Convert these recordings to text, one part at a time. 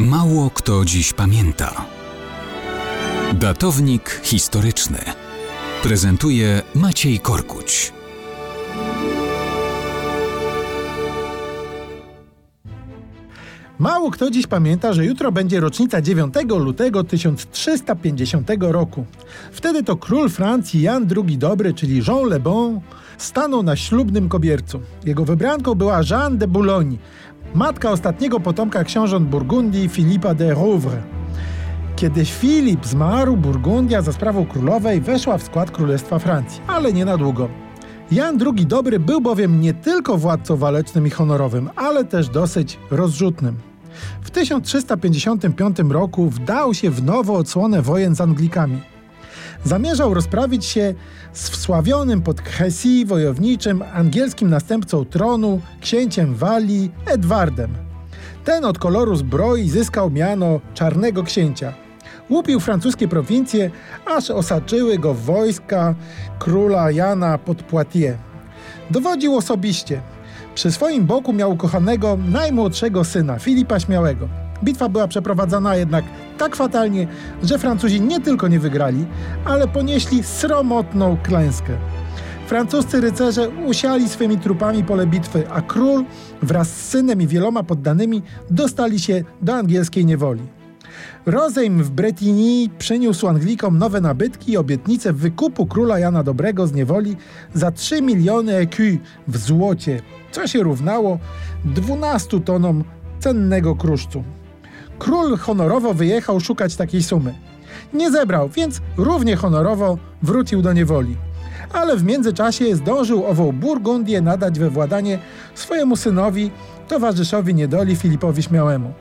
Mało kto dziś pamięta. Datownik historyczny prezentuje Maciej Korkuć. Mało kto dziś pamięta, że jutro będzie rocznica 9 lutego 1350 roku. Wtedy to król Francji Jan II Dobry, czyli Jean Le Bon, stanął na ślubnym kobiercu. Jego wybranką była Jeanne de Boulogne, matka ostatniego potomka książąt Burgundii Filipa de Rouvre. Kiedy Filip zmarł, Burgundia za sprawą królowej weszła w skład Królestwa Francji, ale nie na długo. Jan II Dobry był bowiem nie tylko władcą walecznym i honorowym, ale też dosyć rozrzutnym. W 1355 roku wdał się w nową odsłonę wojen z Anglikami. Zamierzał rozprawić się z wsławionym pod Hesji wojowniczym angielskim następcą tronu, księciem Walii, Edwardem. Ten od koloru zbroi zyskał miano Czarnego Księcia. Łupił francuskie prowincje, aż osaczyły go wojska króla Jana pod Poitiers. Dowodził osobiście. Przy swoim boku miał kochanego najmłodszego syna, Filipa Śmiałego. Bitwa była przeprowadzona jednak tak fatalnie, że Francuzi nie tylko nie wygrali, ale ponieśli sromotną klęskę. Francuscy rycerze usiali swymi trupami pole bitwy, a król wraz z synem i wieloma poddanymi dostali się do angielskiej niewoli. Rozejm w Bretigny przyniósł Anglikom nowe nabytki i obietnicę wykupu króla Jana Dobrego z niewoli za 3 miliony écus w złocie, co się równało 12 tonom cennego kruszcu. Król honorowo wyjechał szukać takiej sumy. Nie zebrał, więc równie honorowo wrócił do niewoli. Ale w międzyczasie zdążył ową Burgundię nadać we władanie swojemu synowi, towarzyszowi niedoli Filipowi Śmiałemu.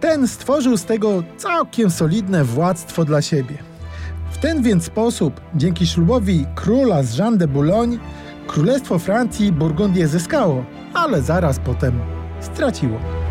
Ten stworzył z tego całkiem solidne władztwo dla siebie. W ten więc sposób, dzięki ślubowi króla z Jean de Boulogne, Królestwo Francji Burgundię zyskało, ale zaraz potem straciło.